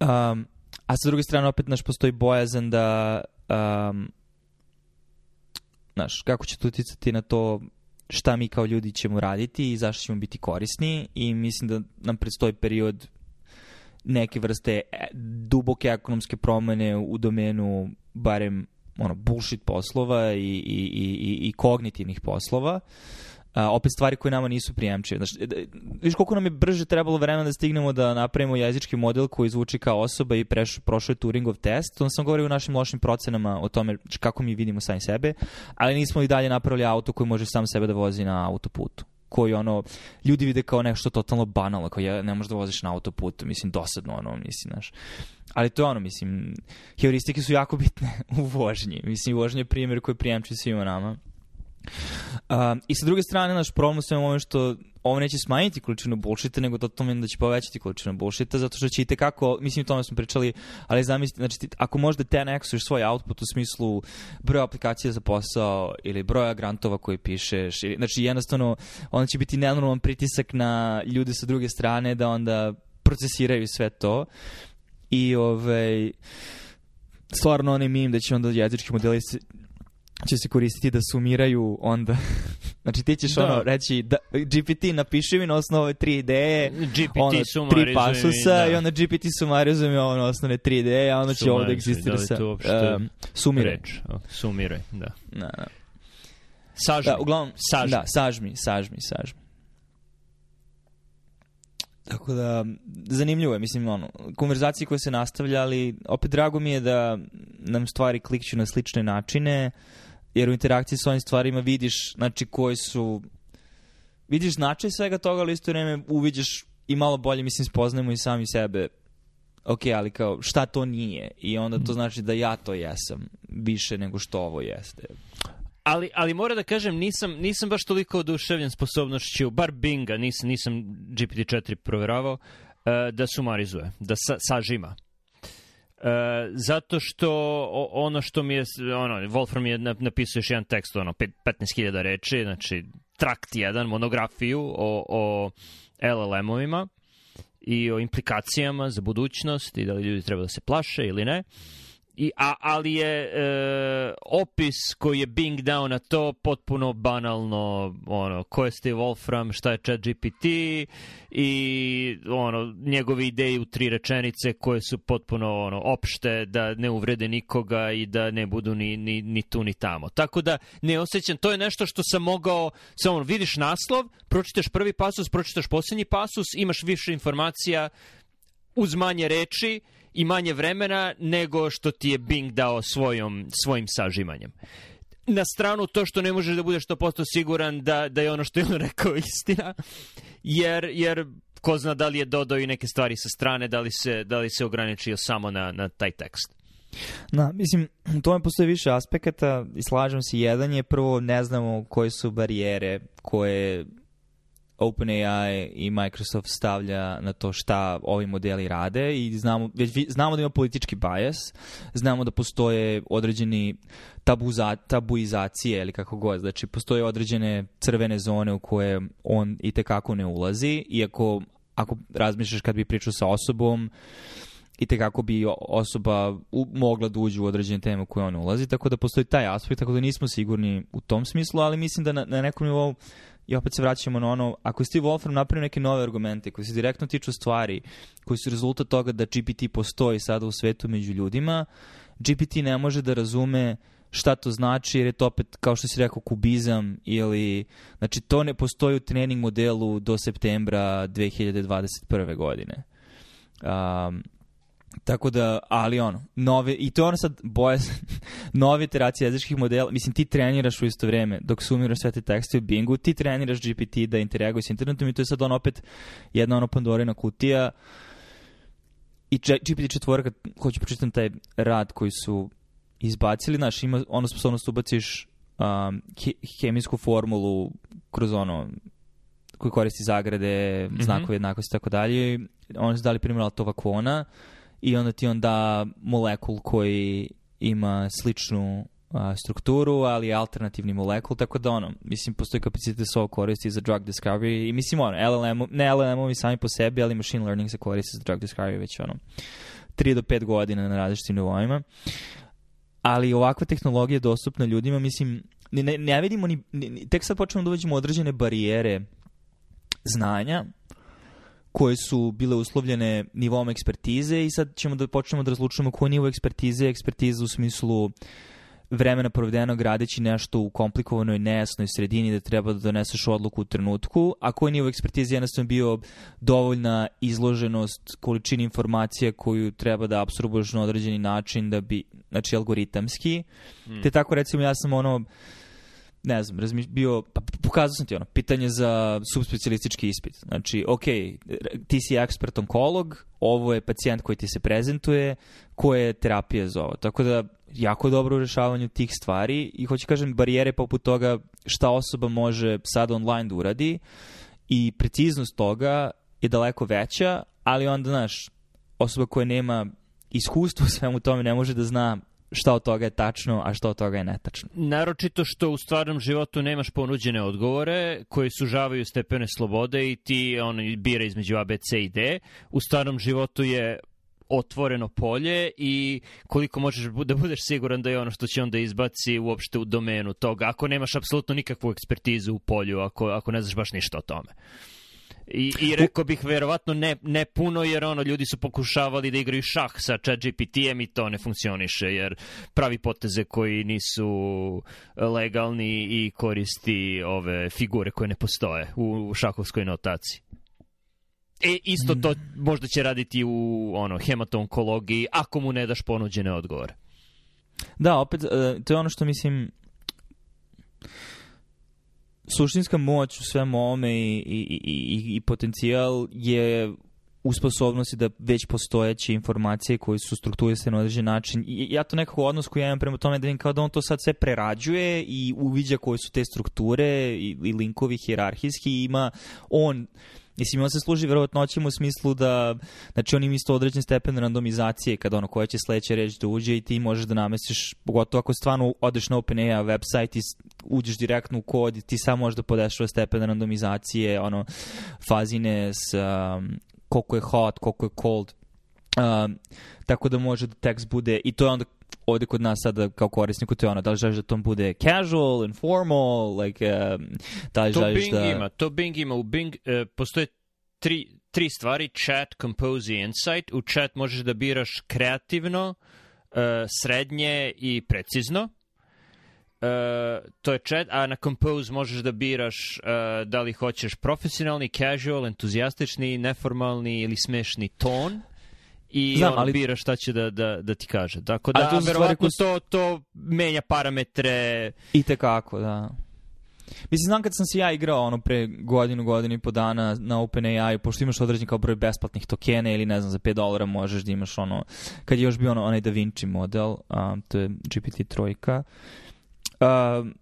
Um, A sa druge strane opet naš postoji bojazan da um, znaš, kako će to uticati na to šta mi kao ljudi ćemo raditi i zašto ćemo biti korisni i mislim da nam predstoji period neke vrste e, duboke ekonomske promene u domenu barem ono bullshit poslova i, i, i, i kognitivnih poslova. Uh, a, opet stvari koje nama nisu prijemčive. Znači, viš koliko nam je brže trebalo vremena da stignemo da napravimo jezički model koji zvuči kao osoba i preš, prošao je Turingov test. To sam govorio u našim lošim procenama o tome kako mi vidimo sami sebe, ali nismo i dalje napravili auto koji može sam sebe da vozi na autoputu koji ono ljudi vide kao nešto totalno banalno, kao ja, ne možeš da voziš na autoputu, mislim dosadno ono, mislim, znaš. Ali to je ono, mislim, heuristike su jako bitne u vožnji. Mislim, vožnje je primjer koji prijemči svima nama. Um, I sa druge strane, naš problem sve ovo što ovo neće smanjiti količinu bullshita, nego to tome da će povećati količinu bullshita, zato što će i tekako, mislim o tome smo pričali, ali zamislite, znači ti, ako možda 10x svoj output u smislu broja aplikacija za posao ili broja grantova koji pišeš, ili, znači jednostavno onda će biti nenormalan pritisak na ljude sa druge strane da onda procesiraju sve to. I ovaj stvarno onaj mim da će onda jezički modeli će se koristiti da sumiraju onda. znači ti ćeš da. ono reći da, GPT napiši mi na osnovu tri ideje, GPT ono, tri pasusa da. i onda GPT sumarizuje mi ono osnovne tri ideje, a onda će ovo da egzistira sa um, sumiraj. Reč, sumiraj, da. Da, da. Sažmi. Da, uglavnom, sažmi. Da, sažmi, sažmi, sažmi. Tako da, zanimljivo je, mislim, ono, konverzacije koje se nastavljali, opet drago mi je da nam stvari klikću na slične načine, jer u interakciji s ovim stvarima vidiš, znači, koji su, vidiš značaj svega toga, ali isto vreme uviđaš i malo bolje, mislim, spoznajemo i sami sebe, ok, ali kao, šta to nije? I onda to znači da ja to jesam, više nego što ovo jeste. Ali, ali mora da kažem, nisam, nisam baš toliko oduševljen sposobnošću, bar Binga, nisam, nisam GPT-4 proveravao, uh, da sumarizuje, da sa, sažima. Uh, zato što ono što mi je, ono, Wolfram je napisao još jedan tekst, ono, 15.000 reči, znači trakt jedan, monografiju o, o LLM-ovima i o implikacijama za budućnost i da li ljudi treba da se plaše ili ne. I, a, ali je e, opis koji je Bing dao na to potpuno banalno, ono, ko je Steve Wolfram, šta je chat GPT i ono, njegove ideje u tri rečenice koje su potpuno ono, opšte, da ne uvrede nikoga i da ne budu ni, ni, ni tu ni tamo. Tako da ne osjećam, to je nešto što sam mogao, samo vidiš naslov, pročitaš prvi pasus, pročitaš poslednji pasus, imaš više informacija uz manje reči i manje vremena nego što ti je Bing dao svojom, svojim sažimanjem. Na stranu to što ne možeš da budeš 100% siguran da, da je ono što je on rekao istina, jer, jer ko zna da li je dodao i neke stvari sa strane, da li se, da li se ograničio samo na, na taj tekst. Na, mislim, u tome postoje više aspekata i slažem se. Jedan je prvo ne znamo koje su barijere koje OpenAI i Microsoft stavlja na to šta ovi modeli rade i znamo, već znamo da ima politički bias, znamo da postoje određeni tabuza, tabuizacije ili kako god, znači postoje određene crvene zone u koje on i tekako ne ulazi, iako ako razmišljaš kad bi pričao sa osobom, i tekako bi osoba u, mogla da uđe u određene teme u koje on ulazi, tako da postoji taj aspekt, tako da nismo sigurni u tom smislu, ali mislim da na, na nekom nivou i opet se vraćamo na ono, ako je Steve Wolfram napravio neke nove argumente koji se direktno tiču stvari, koji su rezultat toga da GPT postoji sada u svetu među ljudima, GPT ne može da razume šta to znači, jer je to opet, kao što si rekao, kubizam ili, znači to ne postoji u trening modelu do septembra 2021. godine. Um, Tako da, ali ono, nove, i to je ono sad boje, nove iteracije jezičkih modela, mislim ti treniraš u isto vreme, dok sumiraš sve te tekste u Bingu, ti treniraš GPT da interaguje s internetom i to je sad ono opet jedna ono Pandorina kutija i GPT četvorka, hoću pročitam taj rad koji su izbacili, znaš, ima ono sposobnost da ubaciš um, hemijsku formulu kroz ono koji koristi zagrade, mm -hmm. znakove jednakosti i tako dalje. Oni su dali primjer Altovakvona, i onda ti onda molekul koji ima sličnu a, strukturu, ali alternativni molekul, tako da ono, mislim, postoji kapacitet da se ovo koristi za drug discovery i mislim ono, LLM, ne LLM-ovi sami po sebi, ali machine learning se koristi za drug discovery već ono, 3 do 5 godina na različitim nivoima. Ali ovakva tehnologija je dostupna ljudima, mislim, ne, ne vidimo ni, ni, tek sad počnemo da uveđemo određene barijere znanja, koje su bile uslovljene nivom ekspertize i sad ćemo da počnemo da razlučujemo koji nivo ekspertize, ekspertiza u smislu vremena provedenog radeći nešto u komplikovanoj, nejasnoj sredini da treba da doneseš odluku u trenutku, a koji nivo ekspertize jednostavno bio dovoljna izloženost količini informacija koju treba da absorbuješ na određeni način da bi, znači algoritamski. Hmm. Te tako recimo ja sam ono ne znam, razmiš, bio, pa pokazao sam ti ono, pitanje za subspecialistički ispit. Znači, ok, ti si ekspert onkolog, ovo je pacijent koji ti se prezentuje, koje je terapija za ovo. Tako da, jako dobro u rešavanju tih stvari i hoću kažem, barijere poput toga šta osoba može sad online da uradi i preciznost toga je daleko veća, ali onda, znaš, osoba koja nema iskustvo svemu tome ne može da zna šta od toga je tačno, a šta od toga je netačno. Naročito što u stvarnom životu nemaš ponuđene odgovore koji sužavaju stepene slobode i ti on bira između A, B, C i D. U stvarnom životu je otvoreno polje i koliko možeš da budeš siguran da je ono što će onda izbaci uopšte u domenu toga, ako nemaš apsolutno nikakvu ekspertizu u polju, ako, ako ne znaš baš ništa o tome. I, I rekao bih verovatno ne, ne puno jer ono ljudi su pokušavali da igraju šah sa ChatGPT-em i to ne funkcioniše jer pravi poteze koji nisu legalni i koristi ove figure koje ne postoje u šahovskoj notaciji. E, isto to možda će raditi u ono, hematonkologiji ako mu ne daš ponuđene odgovore. Da, opet, e, to je ono što mislim suštinska moć u svemu ovome i, i, i, i potencijal je u sposobnosti da već postojeće informacije koje su strukturisane na određen način. I ja to nekako odnos koji ja imam prema tome da vidim kao da on to sad sve prerađuje i uviđa koje su te strukture i, i linkovi hirarhijski i ima on Mislim, on se služi verovatnoćima u smislu da, znači on ima isto određen stepen randomizacije kada ono koja će sledeća reč da uđe i ti možeš da namestiš, pogotovo ako stvarno odeš na OpenAI website i uđeš direktno u kod i ti samo možeš da podešava stepen randomizacije, ono, fazine s um, koliko je hot, koliko je cold, Um, tako da može da tekst bude, i to je onda ovde kod nas sada kao korisniku, to je ono, da li želiš da to bude casual, informal, like, um, da li to želiš Bing da... ima, to Bing ima. U Bing uh, postoje tri, tri stvari, chat, compose i insight. U chat možeš da biraš kreativno, uh, srednje i precizno. Uh, to je chat, a na Compose možeš da biraš uh, da li hoćeš profesionalni, casual, entuzijastični, neformalni ili smešni ton i Znam, on ali- bira šta će da, da, da ti kaže. Tako da, Ali to stvari verovatno su- to, to menja parametre I tekako, da. Mislim, znam kad sam se ja igrao ono pre godinu, godinu i po dana na OpenAI, pošto imaš određen kao broj besplatnih tokena ili ne znam, za 5 dolara možeš da imaš ono, kad je još bio ono, onaj Da Vinci model, um, to je GPT trojka, um,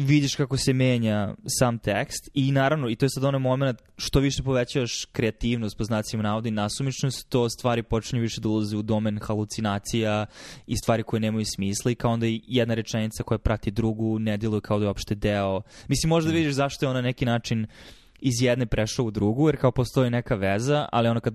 vidiš kako se menja sam tekst i naravno, i to je sad onaj moment što više povećavaš kreativnost po znacima navoda i nasumičnost, to stvari počinju više da ulaze u domen halucinacija i stvari koje nemaju smisla i kao onda i jedna rečenica koja prati drugu ne djeluje kao da je uopšte deo. Mislim, možda vidiš zašto je on na neki način iz jedne prešao u drugu, jer kao postoji neka veza, ali ono kad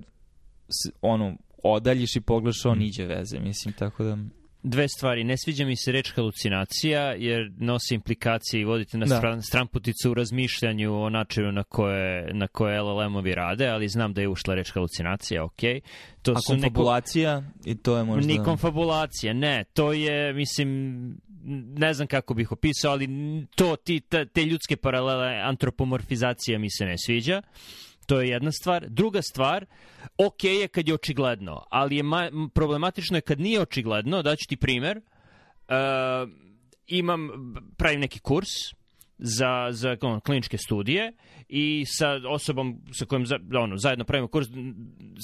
ono, odaljiš i pogledaš, on iđe veze, mislim, tako da... dve stvari. Ne sviđa mi se reč halucinacija, jer nosi implikacije i vodite na Da. stran, stranputicu u razmišljanju o načinu na koje, na koje LLM-ovi rade, ali znam da je ušla reč halucinacija, ok. To A su neko- konfabulacija, i to je možda... Ni konfabulacija, ne, to je, mislim, ne znam kako bih opisao, ali to, ti, ta, te ljudske paralele, antropomorfizacija mi se ne sviđa. To je jedna stvar. Druga stvar, ok je kad je očigledno, ali je problematično je kad nije očigledno, daću ti primer, uh, imam, pravim neki kurs za, za ono, kliničke studije i sa osobom sa kojom za, ono, zajedno pravimo kurs,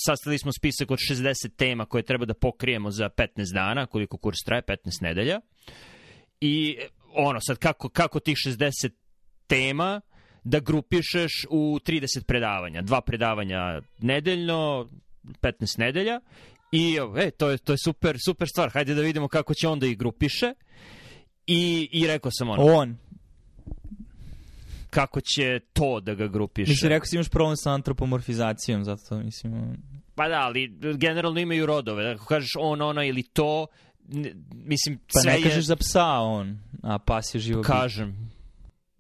sastavili smo spisak od 60 tema koje treba da pokrijemo za 15 dana, koliko kurs traje, 15 nedelja. I ono, sad kako, kako tih 60 tema da grupišeš u 30 predavanja. Dva predavanja nedeljno, 15 nedelja. I e, to je, to je super, super stvar. Hajde da vidimo kako će onda i grupiše. I, i rekao sam ono, On. kako će to da ga grupiše. Mislim, rekao si imaš problem sa antropomorfizacijom, zato mislim... Pa da, ali generalno imaju rodove. Ako kažeš on, ona ili to, mislim, Pa sve ne je... kažeš za psa on, a pas je živo. Kažem.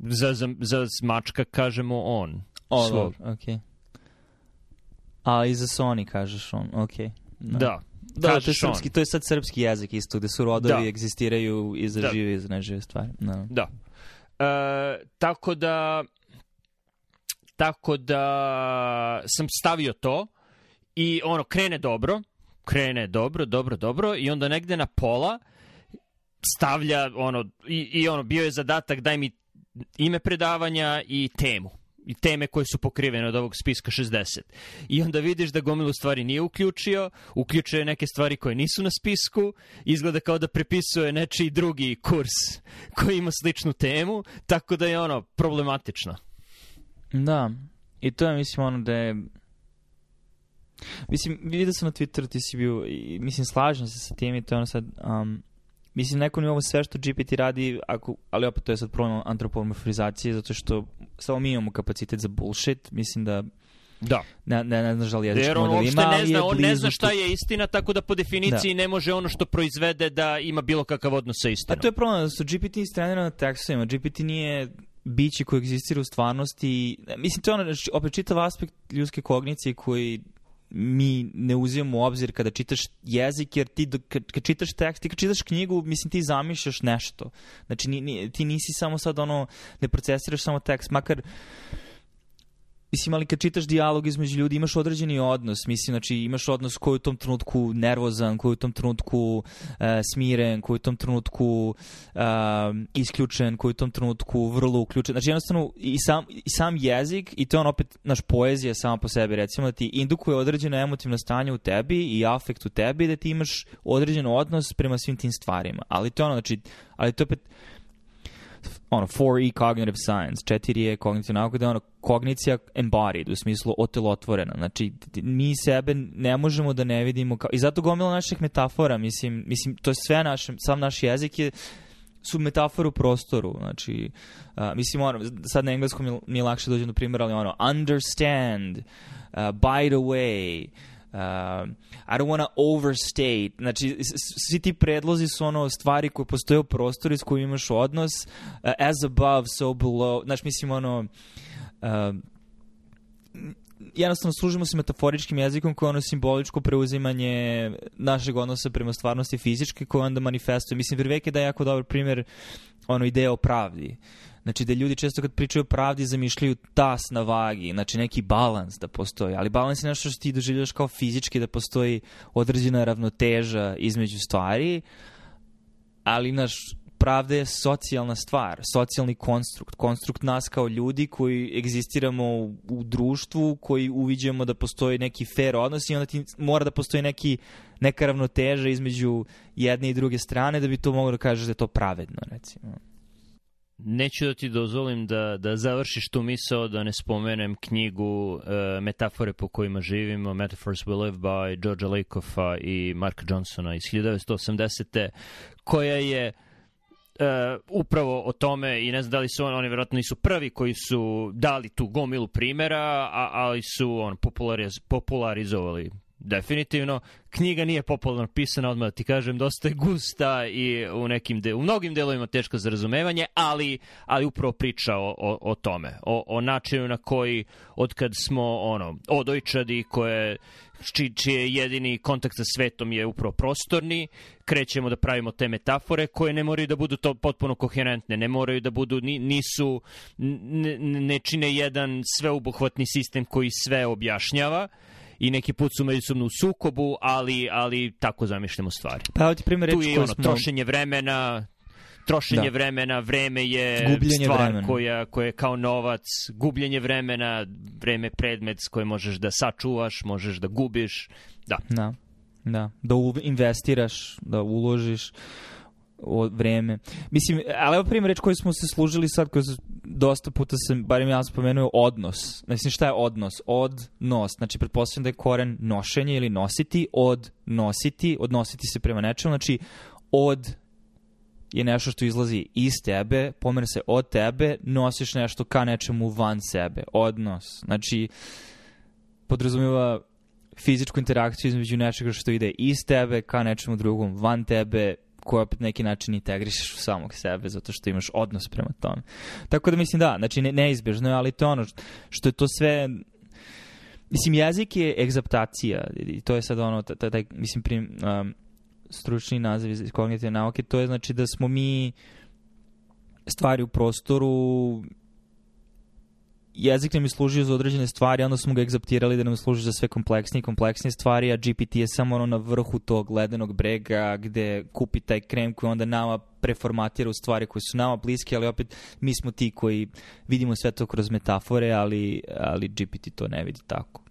Za, za, za mačka kažemo on. O, svog. okej. A i za Sony kažeš on, okej. Da. Da, to je, srpski, on. to je sad srpski jezik isto, gde su rodovi Da. egzistiraju i za Da. žive i za nežive stvari. Da. Da. E, tako da tako da sam stavio to i ono krene dobro, krene dobro, dobro, dobro i onda negde na pola stavlja ono i, i ono bio je zadatak daj mi ime predavanja i temu i teme koje su pokrivene od ovog spiska 60. I onda vidiš da gomilu stvari nije uključio, uključuje neke stvari koje nisu na spisku, izgleda kao da prepisuje nečiji drugi kurs koji ima sličnu temu, tako da je ono problematično. Da. I to je, mislim, ono da je... Mislim, vidio sam na Twitteru, ti si bio, i, mislim, slažem se sa tim i to je ono sad... Um, mislim, neko ovo sve što GPT radi, ako, ali opet to je sad problem antropomorfizacije, zato što samo mi imamo kapacitet za bullshit, mislim da Da. ne, ne, ne znaš da li jezički model ima, ne ali zna, je on ne zna šta je istina, tako da po definiciji ne može ono što proizvede da ima bilo kakav odnos sa A istinom. to je problem, da su GPT istrenirani na tekstovima. GPT nije biće koji egzistira u stvarnosti. Mislim, to je ono, znači, opet čitav aspekt ljudske kognicije koji mi ne uzimamo u obzir kada čitaš jezik, jer ti kad, kad čitaš tekst, ti kad čitaš knjigu, mislim ti zamišljaš nešto. Znači ni, ni, ti nisi samo sad ono, ne procesiraš samo tekst, makar Mislim, ali kad čitaš dijalog između ljudi, imaš određeni odnos. Mislim, znači, imaš odnos koji je u tom trenutku nervozan, koji je u tom trenutku e, smiren, koji je u tom trenutku e, isključen, koji je u tom trenutku vrlo uključen. Znači, jednostavno, i sam, i sam jezik, i to je on opet, naš poezija sama po sebi, recimo, da ti indukuje određeno emotivno stanje u tebi i afekt u tebi, da ti imaš određen odnos prema svim tim stvarima. Ali to je ono, znači, ali to je opet, ono, 4E cognitive science, 4E kognitivna nauka, da je ono, kognicija embodied, u smislu otelotvorena. Znači, mi sebe ne možemo da ne vidimo kao... I zato gomila naših metafora, mislim, mislim to je sve naše, sam naš jezik je su metafore u prostoru. Znači, uh, mislim, ono, sad na engleskom mi, je lakše dođem do primjera, ali ono, understand, uh, by the way, uh, I don't want to overstate. Znači, svi ti predlozi su ono stvari koje postoje u prostoru s kojim imaš odnos, uh, as above, so below. Znači, mislim, ono, uh, jednostavno služimo se metaforičkim jezikom koje je ono simboličko preuzimanje našeg odnosa prema stvarnosti fizičke koje onda manifestuje. Mislim, Verveke da je jako dobar primjer ono ideja o pravdi. Znači da ljudi često kad pričaju o pravdi zamišljaju tas na vagi, znači neki balans da postoji, ali balans je nešto što ti doživljaš kao fizički da postoji određena ravnoteža između stvari, ali naš pravda je socijalna stvar, socijalni konstrukt, konstrukt nas kao ljudi koji egzistiramo u, u društvu, koji uviđamo da postoji neki fair odnos i onda ti mora da postoji neki, neka ravnoteža između jedne i druge strane da bi to moglo da kažeš da je to pravedno, recimo. Neću da ti dozvolim da, da završiš tu misao, da ne spomenem knjigu uh, Metafore po kojima živimo, Metaphors We Live by Georgia Lakoffa i Marka Johnsona iz 1980. koja je uh, upravo o tome i ne znam da li su oni, oni verovatno nisu prvi koji su dali tu gomilu primera, a, ali su on populariz, popularizovali definitivno. Knjiga nije popularno pisana, odmah da ti kažem, dosta je gusta i u, nekim de, u mnogim delovima teška za razumevanje, ali, ali upravo priča o, o, o tome, o, o načinu na koji od kad smo ono, odojčadi koje či, čiji je jedini kontakt sa svetom je upravo prostorni, krećemo da pravimo te metafore koje ne moraju da budu to potpuno koherentne, ne moraju da budu, nisu, ne, ne čine jedan sveobuhvatni sistem koji sve objašnjava, i neki put su međusobno u sukobu, ali, ali tako zamišljamo stvari. Pa ti primjer je ono, smo... trošenje vremena, trošenje da. vremena, vreme je gubljenje stvar vremena. koja, koja je kao novac, gubljenje vremena, vreme predmet s koje možeš da sačuvaš, možeš da gubiš, da. Da, da, da investiraš, da uložiš o vreme. Mislim, ali evo primjer reč koju smo se služili sad, koju dosta puta sam, barem ja spomenuo, odnos. Mislim, šta je odnos? Odnos. Znači, pretpostavljam da je koren nošenje ili nositi, od nositi, odnositi se prema nečemu. Znači, od je nešto što izlazi iz tebe, pomere se od tebe, nosiš nešto ka nečemu van sebe. Odnos. Znači, podrazumijeva fizičku interakciju između nečega što ide iz tebe ka nečemu drugom van tebe, koje opet neki način integrišeš u samog sebe zato što imaš odnos prema tome. Tako da mislim da, znači ne, neizbježno je, ali to ono što je to sve Mislim, jezik je egzaptacija i to je sad ono, taj, taj mislim, prim, um, stručni naziv iz kognitivne nauke, to je znači da smo mi stvari u prostoru jezik nam je služio za određene stvari, onda smo ga egzaptirali da nam služi za sve kompleksnije i kompleksnije stvari, a GPT je samo ono na vrhu tog ledenog brega gde kupi taj krem koji onda nama preformatira u stvari koje su nama bliske, ali opet mi smo ti koji vidimo sve to kroz metafore, ali, ali GPT to ne vidi tako.